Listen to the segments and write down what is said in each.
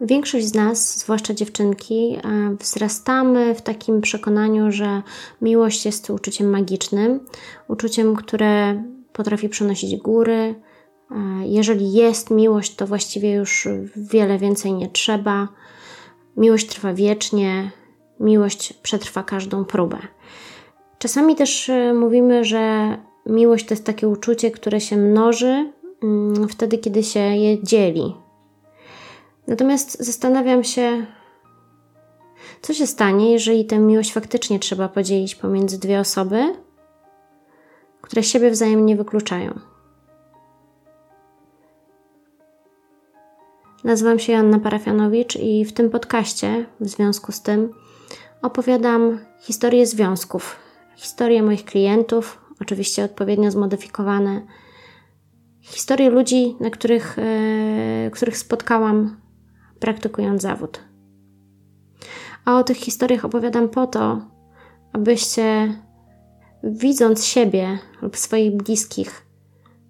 Większość z nas, zwłaszcza dziewczynki, e, wzrastamy w takim przekonaniu, że miłość jest uczuciem magicznym, uczuciem, które potrafi przenosić góry. E, jeżeli jest miłość, to właściwie już wiele więcej nie trzeba. Miłość trwa wiecznie, miłość przetrwa każdą próbę. Czasami też e, mówimy, że miłość to jest takie uczucie, które się mnoży mm, wtedy, kiedy się je dzieli, Natomiast zastanawiam się, co się stanie, jeżeli tę miłość faktycznie trzeba podzielić pomiędzy dwie osoby, które siebie wzajemnie wykluczają. Nazywam się Joanna Parafianowicz i w tym podcaście, w związku z tym, opowiadam historię związków, historię moich klientów, oczywiście odpowiednio zmodyfikowane, historię ludzi, na których, yy, których spotkałam praktykując zawód. A o tych historiach opowiadam po to, abyście, widząc siebie lub swoich bliskich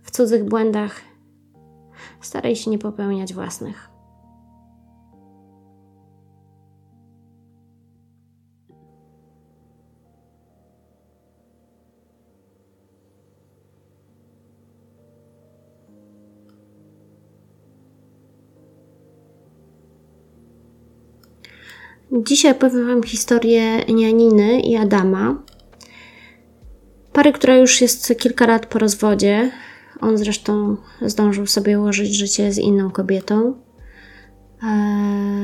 w cudzych błędach, starali się nie popełniać własnych. Dzisiaj opowiem Wam historię Janiny i Adama. Pary, która już jest kilka lat po rozwodzie. On zresztą zdążył sobie ułożyć życie z inną kobietą. E,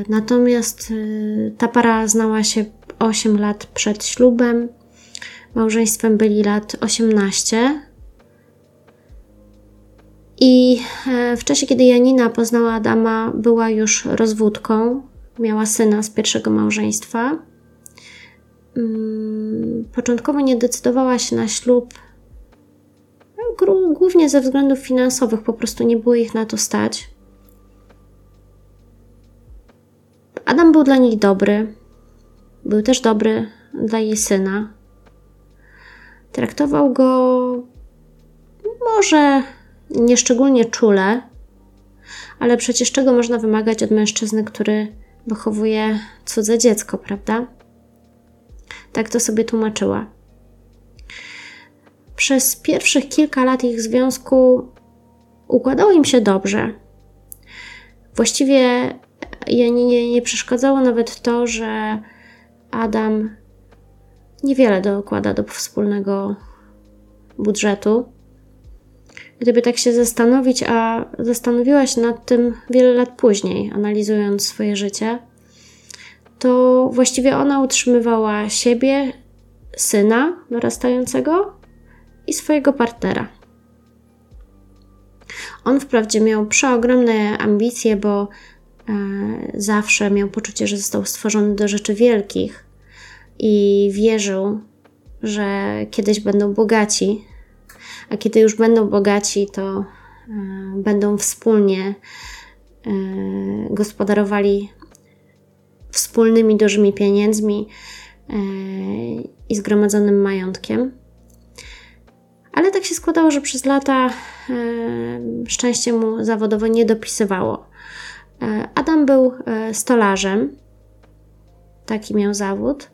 natomiast e, ta para znała się 8 lat przed ślubem. Małżeństwem byli lat 18. I e, w czasie, kiedy Janina poznała Adama, była już rozwódką, miała syna z pierwszego małżeństwa. Mm, początkowo nie decydowała się na ślub, głównie ze względów finansowych, po prostu nie było ich na to stać. Adam był dla nich dobry, był też dobry dla jej syna. Traktował go może nieszczególnie czule, ale przecież czego można wymagać od mężczyzny, który wychowuje cudze dziecko, prawda? Tak to sobie tłumaczyła. Przez pierwszych kilka lat ich związku układało im się dobrze. Właściwie nie, nie, nie przeszkadzało nawet to, że Adam niewiele dokłada do wspólnego budżetu. Gdyby tak się zastanowić, a zastanowiłaś nad tym wiele lat później, analizując swoje życie, to właściwie ona utrzymywała siebie, syna dorastającego i swojego partnera. On wprawdzie miał przeogromne ambicje, bo e, zawsze miał poczucie, że został stworzony do rzeczy wielkich i wierzył, że kiedyś będą bogaci, a kiedy już będą bogaci, to e, będą wspólnie e, gospodarowali wspólnymi dużymi pieniędzmi e, i zgromadzonym majątkiem. Ale tak się składało, że przez lata szczęście mu zawodowo nie dopisywało. Adam był stolarzem, taki miał zawód,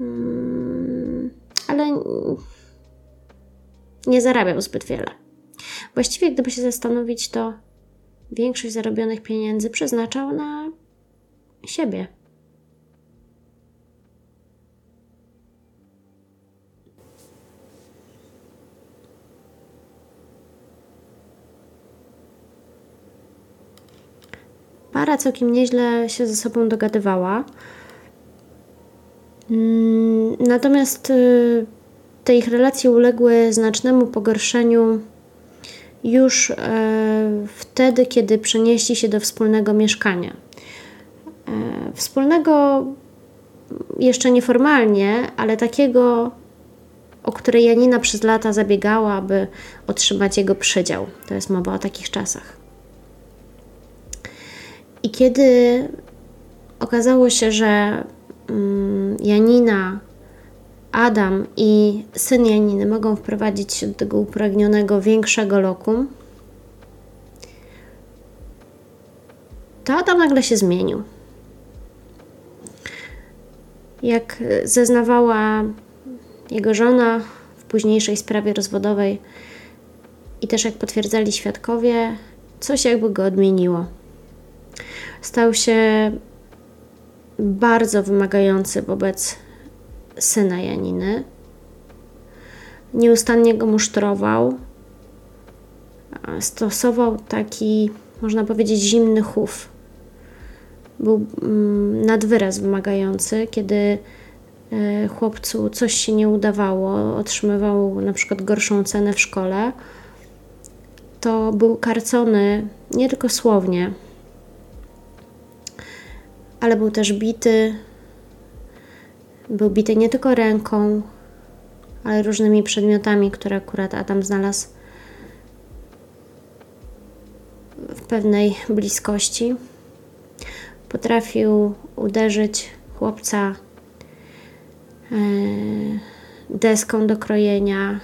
mm, ale nie zarabiał zbyt wiele. Właściwie, gdyby się zastanowić, to większość zarobionych pieniędzy przeznaczał na siebie. Para całkiem nieźle się ze sobą dogadywała. Mm, natomiast y, te ich relacje uległy znacznemu pogorszeniu już e, wtedy, kiedy przenieśli się do wspólnego mieszkania. E, wspólnego jeszcze nieformalnie, ale takiego, o które Janina przez lata zabiegała, aby otrzymać jego przydział. To jest mowa o takich czasach. I kiedy okazało się, że mm, Janina Adam i syn Janiny mogą wprowadzić się do tego upragnionego większego lokum, to Adam nagle się zmienił. Jak zeznawała jego żona w późniejszej sprawie rozwodowej i też jak potwierdzali świadkowie, coś jakby go odmieniło. Stał się bardzo wymagający wobec syna Janiny. Nieustannie go musztrował. Stosował taki, można powiedzieć, zimny chów. Był mm, nad wyraz wymagający, kiedy e, chłopcu coś się nie udawało, otrzymywał na przykład gorszą cenę w szkole, to był karcony nie tylko słownie, ale był też bity. Był bity nie tylko ręką, ale różnymi przedmiotami, które akurat Adam znalazł w pewnej bliskości. Potrafił uderzyć chłopca e, deską do krojenia,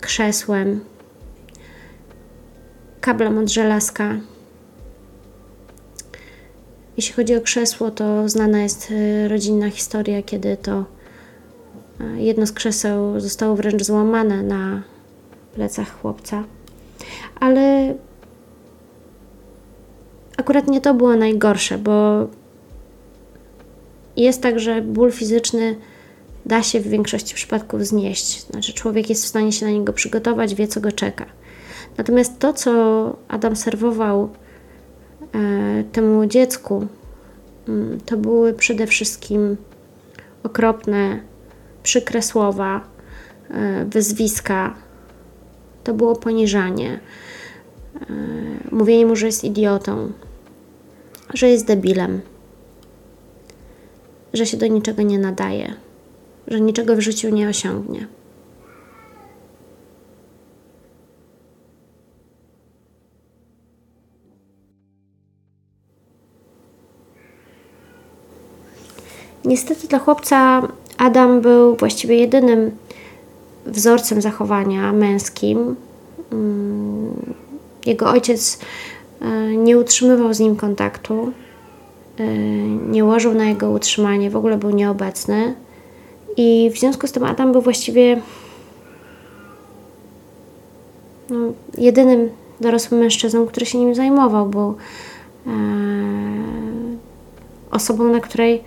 krzesłem, kablem od żelazka. Jeśli chodzi o krzesło, to znana jest e, rodzinna historia, kiedy to e, jedno z krzeseł zostało wręcz złamane na plecach chłopca. Ale akurat nie to było najgorsze, bo jest tak, że ból fizyczny da się w większości przypadków znieść. Znaczy, człowiek jest w stanie się na niego przygotować, wie co go czeka. Natomiast to, co Adam serwował temu dziecku, mm, to były przede wszystkim okropne, przykre słowa, e, wyzwiska. To było poniżanie. E, mówienie mu, że jest idiotą, że jest debilem, że się do niczego nie nadaje, że niczego w życiu nie osiągnie. Niestety dla chłopca Adam był właściwie jedynym wzorcem zachowania męskim. Mm, jego ojciec e, nie utrzymywał z nim kontaktu, e, nie łożył na jego utrzymanie, w ogóle był nieobecny. I w związku z tym Adam był właściwie no, jedynym dorosłym mężczyzną, który się nim zajmował. Był e, osobą, na której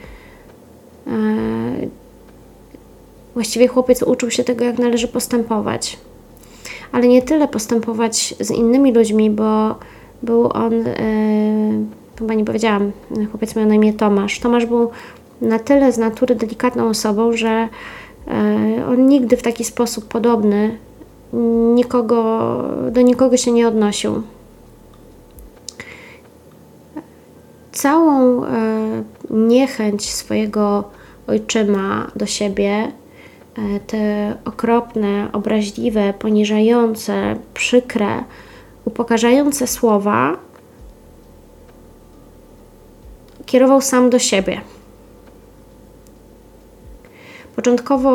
właściwie chłopiec uczył się tego, jak należy postępować. Ale nie tyle postępować z innymi ludźmi, bo był on, yy, chyba nie powiedziałam, chłopiec miał na imię Tomasz. Tomasz był na tyle z natury delikatną osobą, że yy, on nigdy w taki sposób podobny nikogo, do nikogo się nie odnosił. Całą e, niechęć swojego ojczyma do siebie, e, te okropne, obraźliwe, poniżające, przykre, upokarzające słowa kierował sam do siebie. Początkowo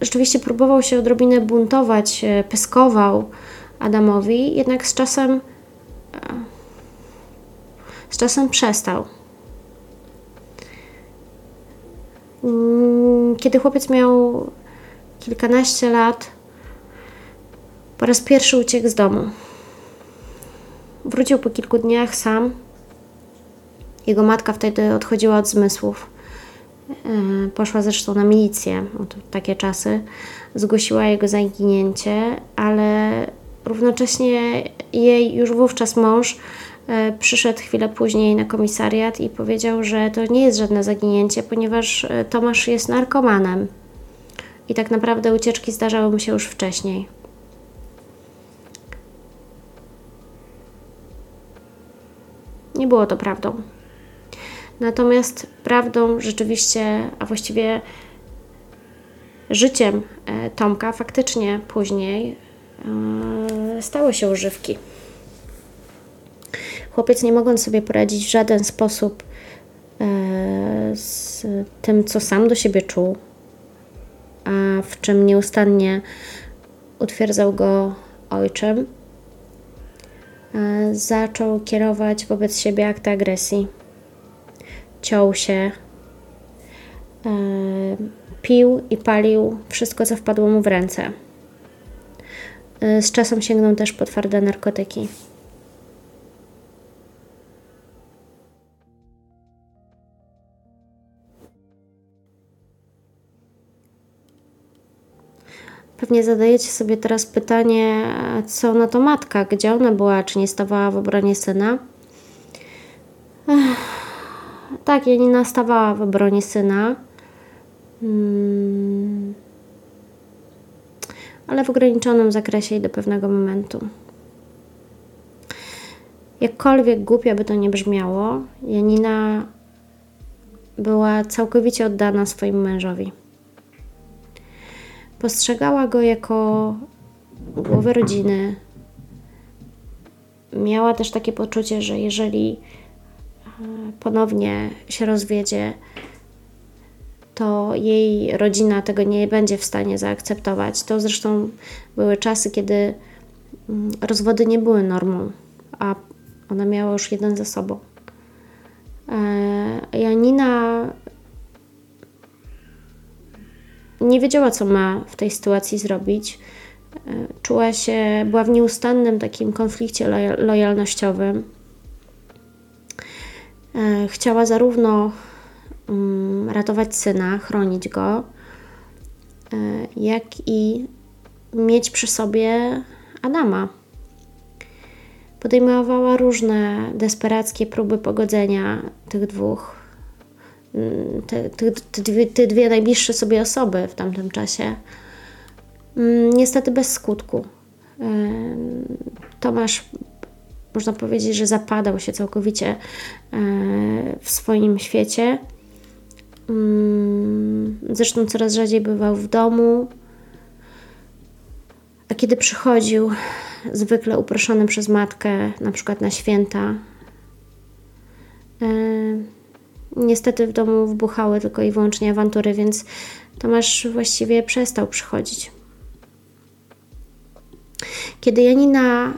rzeczywiście próbował się odrobinę buntować, e, pyskował Adamowi, jednak z czasem z czasem przestał. Mm, kiedy chłopiec miał kilkanaście lat, po raz pierwszy uciekł z domu. Wrócił po kilku dniach sam. Jego matka wtedy odchodziła od zmysłów. E, poszła zresztą na milicję, takie czasy. Zgłosiła jego zaginięcie, ale równocześnie jej już wówczas mąż przyszedł chwilę później na komisariat i powiedział, że to nie jest żadne zaginięcie, ponieważ e, Tomasz jest narkomanem. I tak naprawdę ucieczki zdarzały mu się już wcześniej. Nie było to prawdą. Natomiast prawdą rzeczywiście, a właściwie życiem e, Tomka faktycznie później stały się używki. Chłopiec, nie mogąc sobie poradzić w żaden sposób e, z tym, co sam do siebie czuł, a w czym nieustannie utwierdzał go ojczym, e, zaczął kierować wobec siebie akty agresji. Ciął się, e, pił i palił wszystko, co wpadło mu w ręce. Z czasem sięgnął też po twarde narkotyki. Pewnie zadajecie sobie teraz pytanie, co na to matka, gdzie ona była, czy nie stawała w obronie syna? Ech, tak, Janina stawała w obronie syna. Hmm. Ale w ograniczonym zakresie i do pewnego momentu. Jakkolwiek głupia by to nie brzmiało, Janina była całkowicie oddana swoim mężowi. Postrzegała go jako głowę rodziny. Miała też takie poczucie, że jeżeli e, ponownie się rozwiedzie, to jej rodzina tego nie będzie w stanie zaakceptować. To zresztą były czasy, kiedy mm, rozwody nie były normą, a ona miała już jeden ze sobą. E, Janina nie wiedziała, co ma w tej sytuacji zrobić. E, czuła się, była w nieustannym takim konflikcie lojalnościowym. E, chciała zarówno mm, ratować syna, chronić go, e, jak i mieć przy sobie Adama. Podejmowała różne desperackie próby pogodzenia tych dwóch te, te, te, dwie, te dwie najbliższe sobie osoby w tamtym czasie. Mm, niestety bez skutku. Tomasz, można powiedzieć, że zapadał się całkowicie e, w swoim świecie. Mm, zresztą coraz rzadziej bywał w domu. A kiedy przychodził, zwykle uproszony przez matkę, na przykład na święta, e, Niestety w domu wbuchały tylko i wyłącznie awantury, więc Tomasz właściwie przestał przychodzić. Kiedy Janina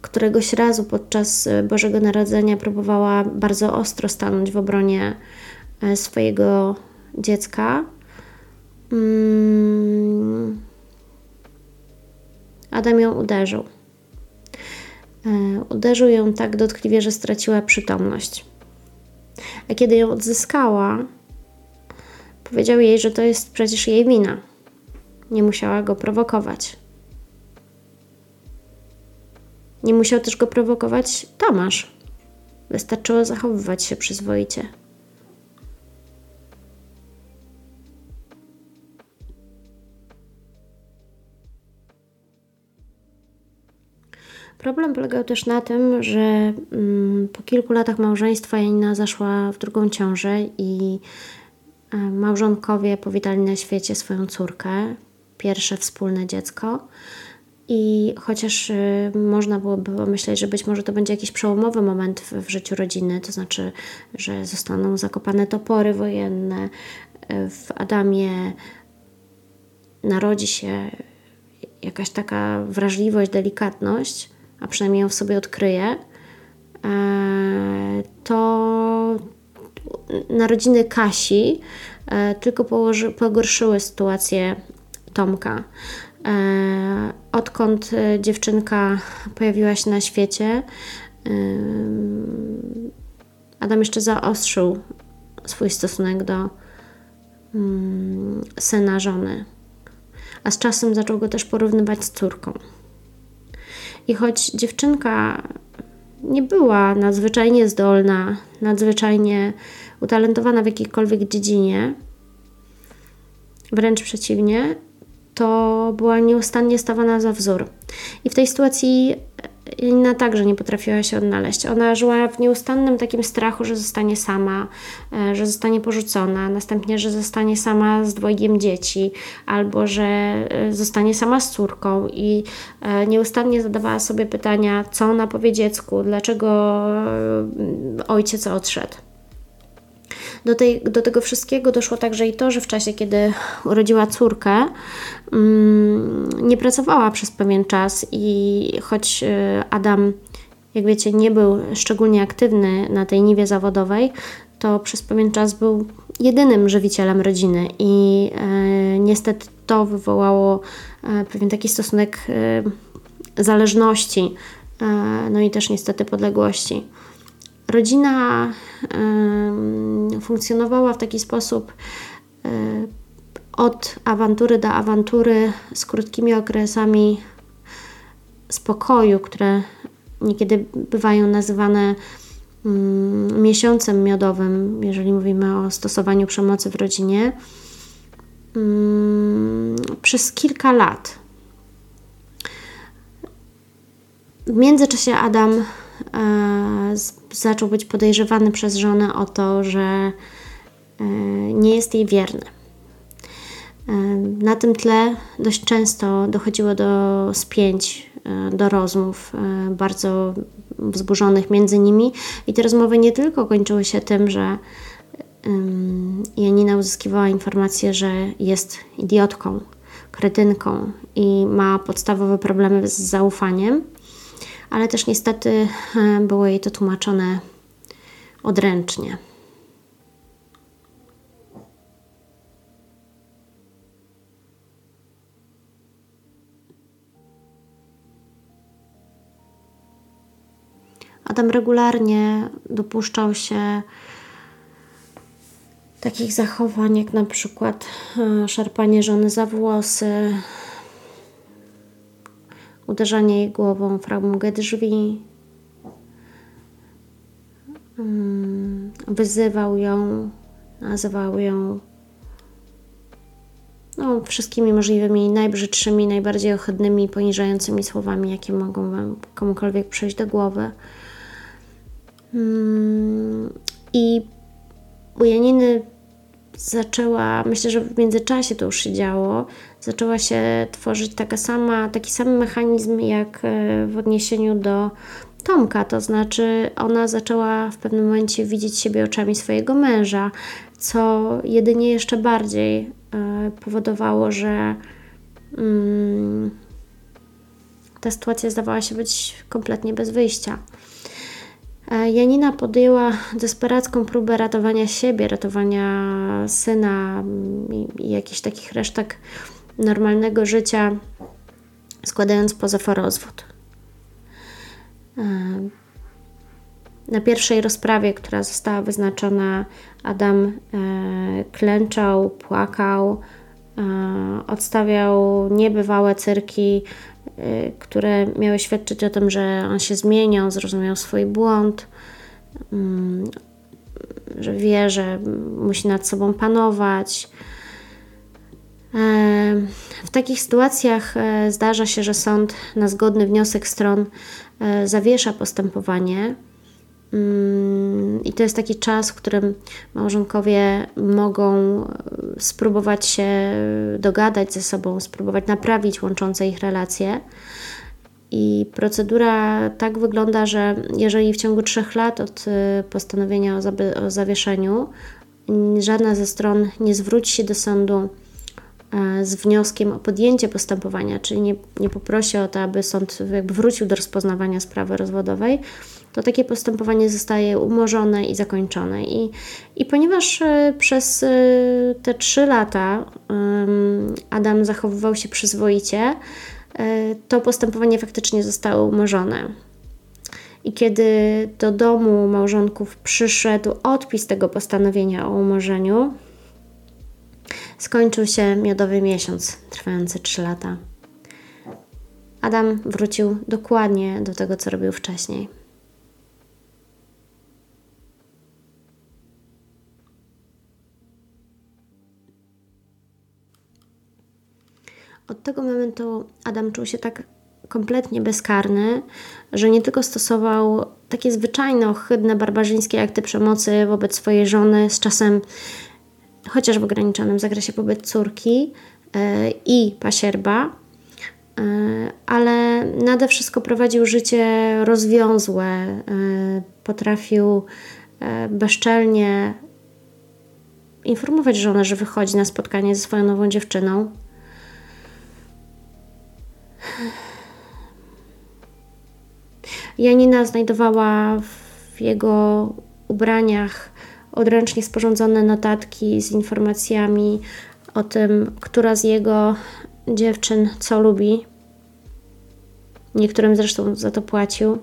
któregoś razu podczas Bożego Narodzenia próbowała bardzo ostro stanąć w obronie e, swojego dziecka, mm, Adam ją uderzył. E, uderzył ją tak dotkliwie, że straciła przytomność. A kiedy ją odzyskała, powiedział jej, że to jest przecież jej wina. Nie musiała go prowokować. Nie musiał też go prowokować Tomasz. Wystarczyło zachowywać się przyzwoicie. Problem polegał też na tym, że mm, po kilku latach małżeństwa Janina zaszła w drugą ciążę i e, małżonkowie powitali na świecie swoją córkę, pierwsze wspólne dziecko. I chociaż y, można byłoby pomyśleć, że być może to będzie jakiś przełomowy moment w, w życiu rodziny, to znaczy, że zostaną zakopane topory wojenne, y, w Adamie narodzi się jakaś taka wrażliwość, delikatność, a przynajmniej ją w sobie odkryje, e, to narodziny Kasi e, tylko położy, pogorszyły sytuację Tomka. E, odkąd dziewczynka pojawiła się na świecie, Adam jeszcze zaostrzył swój stosunek do mm, syna żony, a z czasem zaczął go też porównywać z córką. I choć dziewczynka nie była nadzwyczajnie zdolna, nadzwyczajnie utalentowana w jakiejkolwiek dziedzinie, wręcz przeciwnie, to była nieustannie stawana za wzór. I w tej sytuacji Janina także nie potrafiła się odnaleźć. Ona żyła w nieustannym takim strachu, że zostanie sama, e, że zostanie porzucona, następnie, że zostanie sama z dwojgiem dzieci, albo że e, zostanie sama z córką i e, nieustannie zadawała sobie pytania, co ona powie dziecku, dlaczego ojciec odszedł. Do, tej, do tego wszystkiego doszło także i to, że w czasie, kiedy urodziła córkę, mm, nie pracowała przez pewien czas i choć y, Adam, jak wiecie, nie był szczególnie aktywny na tej niwie zawodowej, to przez pewien czas był jedynym żywicielem rodziny i e, niestety to wywołało e, pewien taki stosunek zależności, no i też niestety podległości. Rodzina funkcjonowała w taki sposób e, od awantury do awantury z krótkimi okresami spokoju, które niekiedy bywają nazywane Mm, miesiącem miodowym, jeżeli mówimy o stosowaniu przemocy w rodzinie, mm, przez kilka lat. W międzyczasie Adam e, zaczął być podejrzewany przez żonę o to, że e, nie jest jej wierny. E, na tym tle dość często dochodziło do spięć, do rozmów bardzo wzburzonych między nimi. I te rozmowy nie tylko kończyły się tym, że Janina uzyskiwała informację, że jest idiotką, kretynką i ma podstawowe problemy z zaufaniem, ale też niestety e, było jej to tłumaczone odręcznie. Adam regularnie dopuszczał się takich zachowań, jak na przykład e, szarpanie żony za włosy, uderzanie jej głową w framugę drzwi, mm, wyzywał ją, nazywał ją no, wszystkimi możliwymi najbrzydszymi, najbardziej ohydnymi, poniżającymi słowami, jakie mogą Wam komukolwiek przejść do głowy. Mm, I u Janiny zaczęła, myślę, że w międzyczasie to już się działo, zaczęła się tworzyć taka sama, taki sam mechanizm jak e, w odniesieniu do Tomka, to znaczy ona zaczęła w pewnym momencie widzieć siebie oczami swojego męża, co jedynie jeszcze bardziej e, powodowało, że mm, ta sytuacja zdawała się być kompletnie bez wyjścia. E, Janina podjęła desperacką próbę ratowania siebie, ratowania syna i, i jakichś takich resztek normalnego życia, składając pozew o rozwód. E, na pierwszej rozprawie, która została wyznaczona, Adam e, klęczał, płakał, odstawiał niebywałe cyrki Y, które miały świadczyć o tym, że on się zmieniał, zrozumiał swój błąd, mm, że wie, że musi nad sobą panować. E, w takich sytuacjach e, zdarza się, że sąd na zgodny wniosek stron e, zawiesza postępowanie I to jest taki czas, w którym małżonkowie mogą e, spróbować się dogadać ze sobą, spróbować naprawić łączące ich relacje. I procedura tak wygląda, że jeżeli w ciągu trzech lat od e, postanowienia o, o zawieszeniu żadna ze stron nie zwróci się do sądu e, z wnioskiem o podjęcie postępowania, czyli nie, nie poprosi o to, aby sąd jakby wrócił do rozpoznawania sprawy rozwodowej, to takie postępowanie zostaje umorzone i zakończone. I, i ponieważ e, przez e, te trzy lata Adam zachowywał się przyzwoicie, e, to postępowanie faktycznie zostało umorzone. I kiedy do domu małżonków przyszedł odpis tego postanowienia o umorzeniu, skończył się miodowy miesiąc trwający 3 lata. Adam wrócił dokładnie do tego, co robił wcześniej. Od tego momentu Adam czuł się tak kompletnie bezkarny, że nie tylko stosował takie zwyczajne, ohydne, barbarzyńskie akty przemocy wobec swojej żony, z czasem chociaż w ograniczonym zakresie wobec córki yy, i pasierba, yy, ale nade wszystko prowadził życie rozwiązłe, yy, potrafił bezczelnie informować żonę, że wychodzi na spotkanie ze swoją nową dziewczyną. Janina znajdowała w jego ubraniach odręcznie sporządzone notatki z informacjami o tym, która z jego dziewczyn co lubi. Niektórym zresztą za to płacił.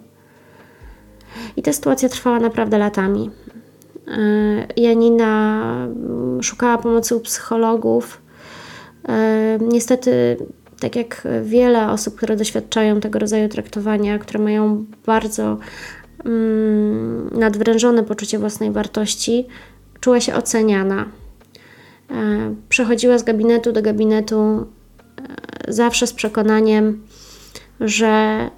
I ta sytuacja trwała naprawdę latami. E, Janina mm, szukała pomocy u psychologów. E, niestety, tak jak wiele osób, które doświadczają tego rodzaju traktowania, które mają bardzo mm, nadwrężone poczucie własnej wartości, czuła się oceniana. E, przechodziła z gabinetu do gabinetu zawsze z przekonaniem, że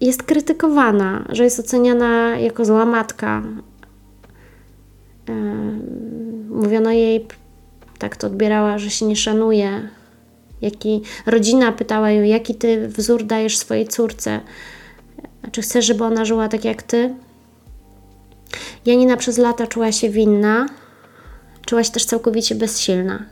jest krytykowana, że jest oceniana jako zła matka, Mówiono jej, tak to odbierała, że się nie szanuje. Jaki, rodzina pytała ją, jaki ty wzór dajesz swojej córce? Czy chcesz, żeby ona żyła tak jak ty? Janina przez lata czuła się winna, czuła się też całkowicie bezsilna.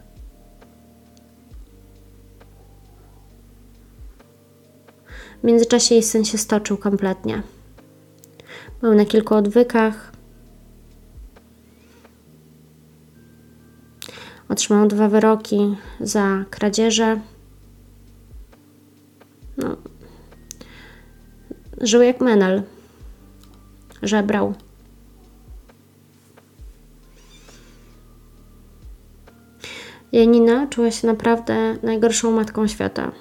W międzyczasie jej syn się stoczył kompletnie. Był na kilku odwykach, Otrzymał dwa wyroki za kradzieże. No. Żył jak menel. Żebrał. Janina czuła się naprawdę najgorszą matką świata.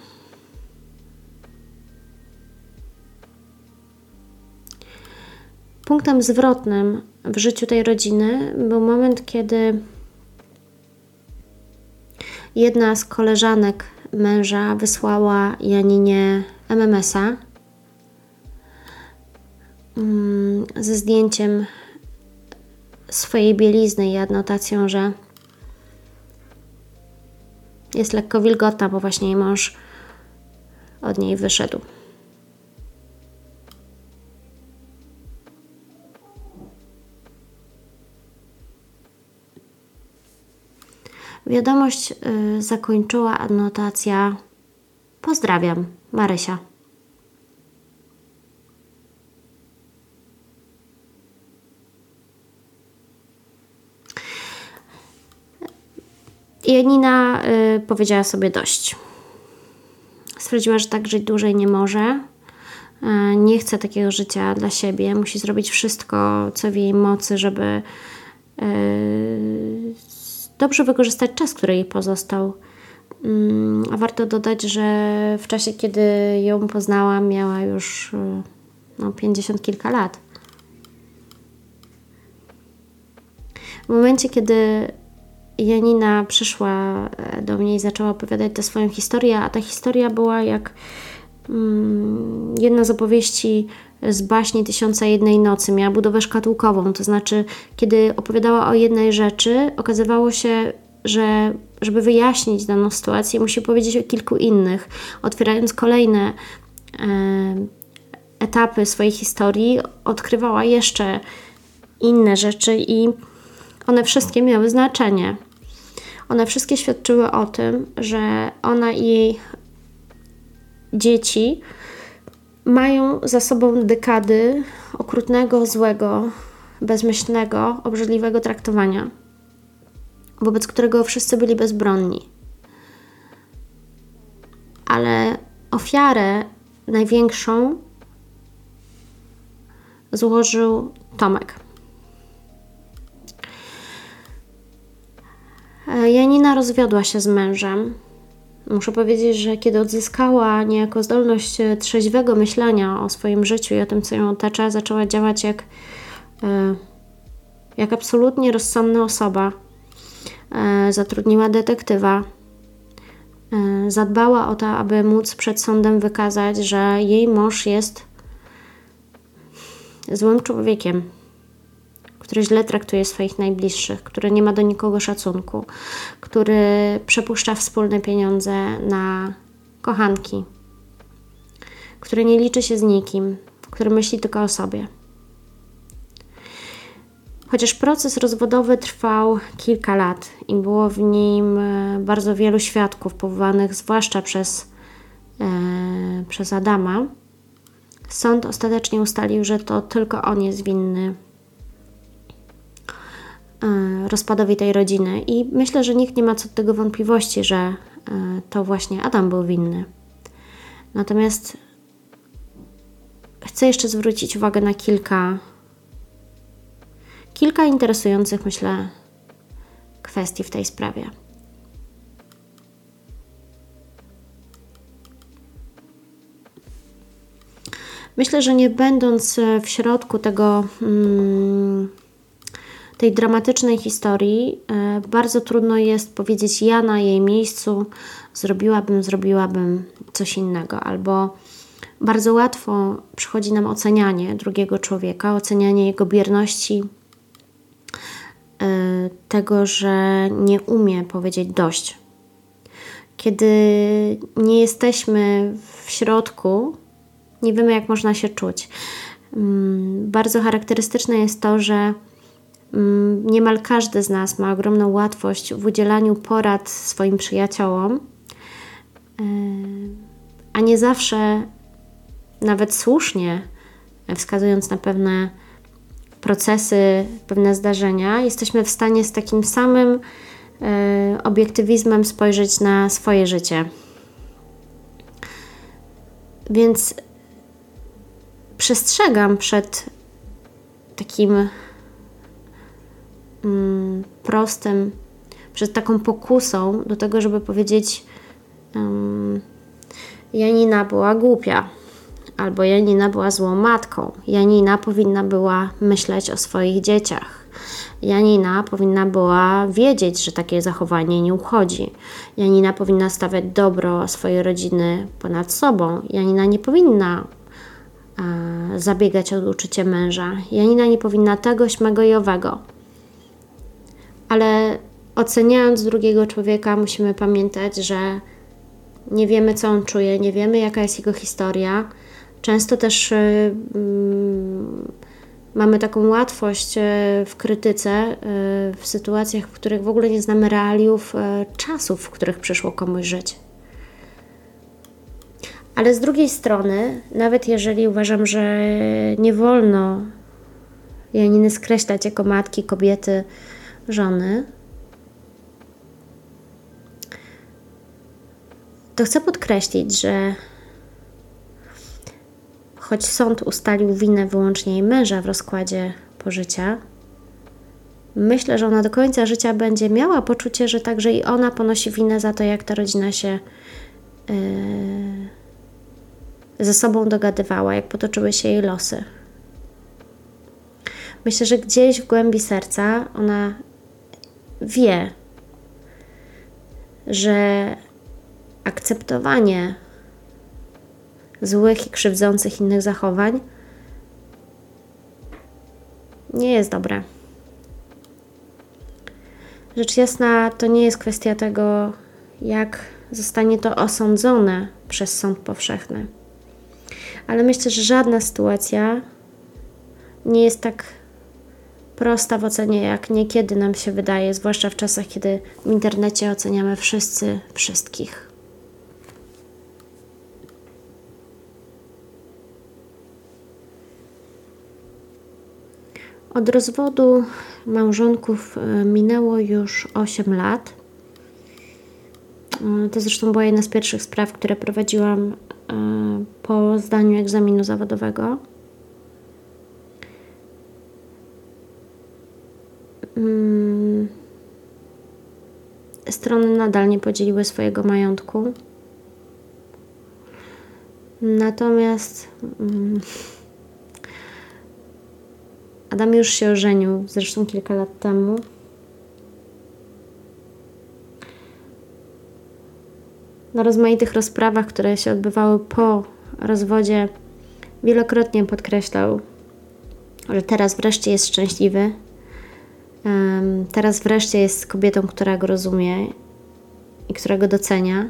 Punktem zwrotnym w życiu tej rodziny był moment, kiedy Jedna z koleżanek męża wysłała Janinie MMS-a mm, ze zdjęciem swojej bielizny i adnotacją, że jest lekko wilgotna, bo właśnie jej mąż od niej wyszedł. Wiadomość y, zakończyła adnotacja Pozdrawiam, Marysia. Janina y, powiedziała sobie dość. Stwierdziła, że tak żyć dłużej nie może. Y, nie chce takiego życia dla siebie. Musi zrobić wszystko, co w jej mocy, żeby y, dobrze wykorzystać czas, który jej pozostał. Mm, a warto dodać, że w czasie, kiedy ją poznałam, miała już y, no, 50 kilka lat. W momencie, kiedy Janina przyszła e, do mnie i zaczęła opowiadać tę swoją historię, a ta historia była jak jedna z opowieści z baśni Tysiąca Jednej Nocy. Miała budowę szkatułkową, to znaczy, kiedy opowiadała o jednej rzeczy, okazywało się, że żeby wyjaśnić daną sytuację, musi powiedzieć o kilku innych, otwierając kolejne e, etapy swojej historii, odkrywała jeszcze inne rzeczy i one wszystkie miały znaczenie. One wszystkie świadczyły o tym, że ona i jej dzieci mają za sobą dekady okrutnego, złego, bezmyślnego, obrzydliwego traktowania, wobec którego wszyscy byli bezbronni. Ale ofiarę największą złożył Tomek. Janina rozwiodła się z mężem Muszę powiedzieć, że kiedy odzyskała niejako zdolność e, trzeźwego myślenia o swoim życiu i o tym, co ją otacza, zaczęła działać jak, e, jak absolutnie rozsądna osoba. E, zatrudniła detektywa. Zadbała o to, aby móc przed sądem wykazać, że jej mąż jest złym człowiekiem, który źle traktuje swoich najbliższych, który nie ma do nikogo szacunku, który przepuszcza wspólne pieniądze na kochanki, który nie liczy się z nikim, który myśli tylko o sobie. Chociaż proces rozwodowy trwał kilka lat i było w nim e, bardzo wielu świadków powołanych zwłaszcza przez, e, przez Adama, sąd ostatecznie ustalił, że to tylko on jest winny rozpadowi tej rodziny. I myślę, że nikt nie ma co do tego wątpliwości, że e, to właśnie Adam był winny. Natomiast chcę jeszcze zwrócić uwagę na kilka kilka interesujących, myślę, kwestii w tej sprawie. Myślę, że nie będąc w środku tego, mm, tej dramatycznej historii, e, bardzo trudno jest powiedzieć: Ja na jej miejscu zrobiłabym, zrobiłabym coś innego, albo bardzo łatwo przychodzi nam ocenianie drugiego człowieka, ocenianie jego bierności, Y, tego, że nie umie powiedzieć dość. Kiedy nie jesteśmy w środku, nie wiemy, jak można się czuć. Mm, bardzo charakterystyczne jest to, że niemal każdy z nas ma ogromną łatwość w udzielaniu porad swoim przyjaciołom, y, a nie zawsze, nawet słusznie, wskazując na pewne procesy, pewne zdarzenia, jesteśmy w stanie z takim samym e, obiektywizmem spojrzeć na swoje życie. Więc przestrzegam przed takim mm, prostym, przed taką pokusą do tego, żeby powiedzieć: um, Janina była głupia albo Janina była złą matką. Janina powinna była myśleć o swoich dzieciach. Janina powinna była wiedzieć, że takie zachowanie nie uchodzi. Janina powinna stawiać dobro swojej rodziny ponad sobą. Janina nie powinna e, zabiegać o uczucie męża. Janina nie powinna tego, śmego i owego. Ale oceniając drugiego człowieka, musimy pamiętać, że nie wiemy, co on czuje, nie wiemy, jaka jest jego historia Często też y, mm, mamy taką łatwość y, w krytyce, y, w sytuacjach, w których w ogóle nie znamy realiów czasów, w których przyszło komuś żyć. Ale z drugiej strony, nawet jeżeli uważam, że nie wolno Janiny skreślać jako matki, kobiety, żony, to chcę podkreślić, że choć sąd ustalił winę wyłącznie jej męża w rozkładzie pożycia, myślę, że ona do końca życia będzie miała poczucie, że także i ona ponosi winę za to, jak ta rodzina się yy, ze sobą dogadywała, jak potoczyły się jej losy. Myślę, że gdzieś w głębi serca ona wie, że akceptowanie złych i krzywdzących innych zachowań, nie jest dobre. Rzecz jasna, to nie jest kwestia tego, jak zostanie to osądzone przez sąd powszechny. Ale myślę, że żadna sytuacja nie jest tak prosta w ocenie, jak niekiedy nam się wydaje, zwłaszcza w czasach, kiedy w internecie oceniamy wszyscy wszystkich. Od rozwodu małżonków e, minęło już 8 lat. E, to zresztą była jedna z pierwszych spraw, które prowadziłam e, po zdaniu egzaminu zawodowego. Strony nadal nie podzieliły swojego majątku. Natomiast mm, Adam już się ożenił, zresztą kilka lat temu. Na rozmaitych rozprawach, które się odbywały po rozwodzie, wielokrotnie podkreślał, że teraz wreszcie jest szczęśliwy. Teraz wreszcie jest kobietą, która go rozumie i która go docenia.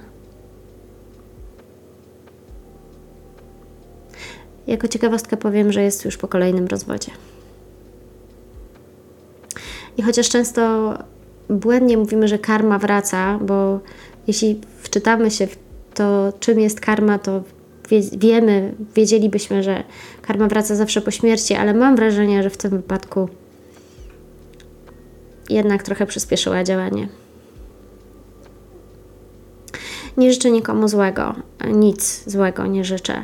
Jako ciekawostkę powiem, że jest już po kolejnym rozwodzie. I chociaż często błędnie mówimy, że karma wraca, bo jeśli wczytamy się w to, czym jest karma, to wie, wiemy, wiedzielibyśmy, że karma wraca zawsze po śmierci, ale mam wrażenie, że w tym wypadku jednak trochę przyspieszyła działanie. Nie życzę nikomu złego, nic złego nie życzę,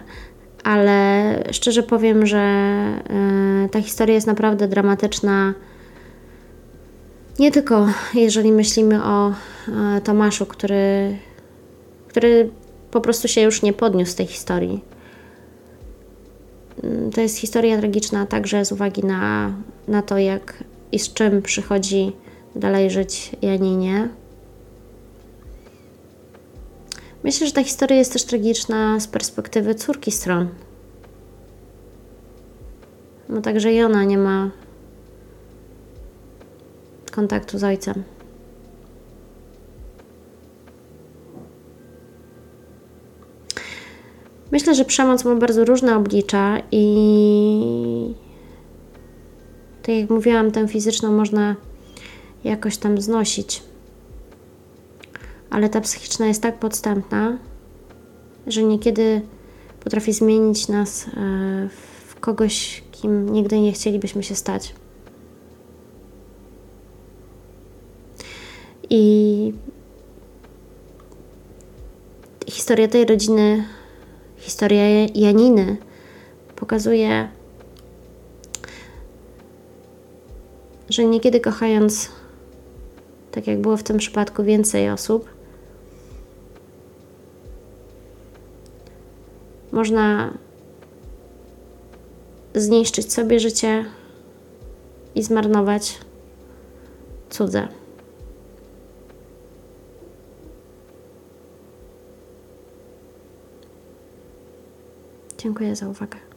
ale szczerze powiem, że y, ta historia jest naprawdę dramatyczna. Nie tylko jeżeli myślimy o y, Tomaszu, który, który po prostu się już nie podniósł z tej historii. Y, to jest historia tragiczna także z uwagi na, na to, jak i z czym przychodzi dalej żyć Janinie. Myślę, że ta historia jest też tragiczna z perspektywy córki stron. Bo także i ona nie ma kontaktu z ojcem. Myślę, że przemoc ma bardzo różne oblicza i tak jak mówiłam, tę fizyczną można jakoś tam znosić ale ta psychiczna jest tak podstępna, że niekiedy potrafi zmienić nas e, w kogoś, kim nigdy nie chcielibyśmy się stać. I historia tej rodziny, historia Janiny pokazuje, że niekiedy kochając, tak jak było w tym przypadku, więcej osób, Można zniszczyć sobie życie i zmarnować cudze. Dziękuję za uwagę.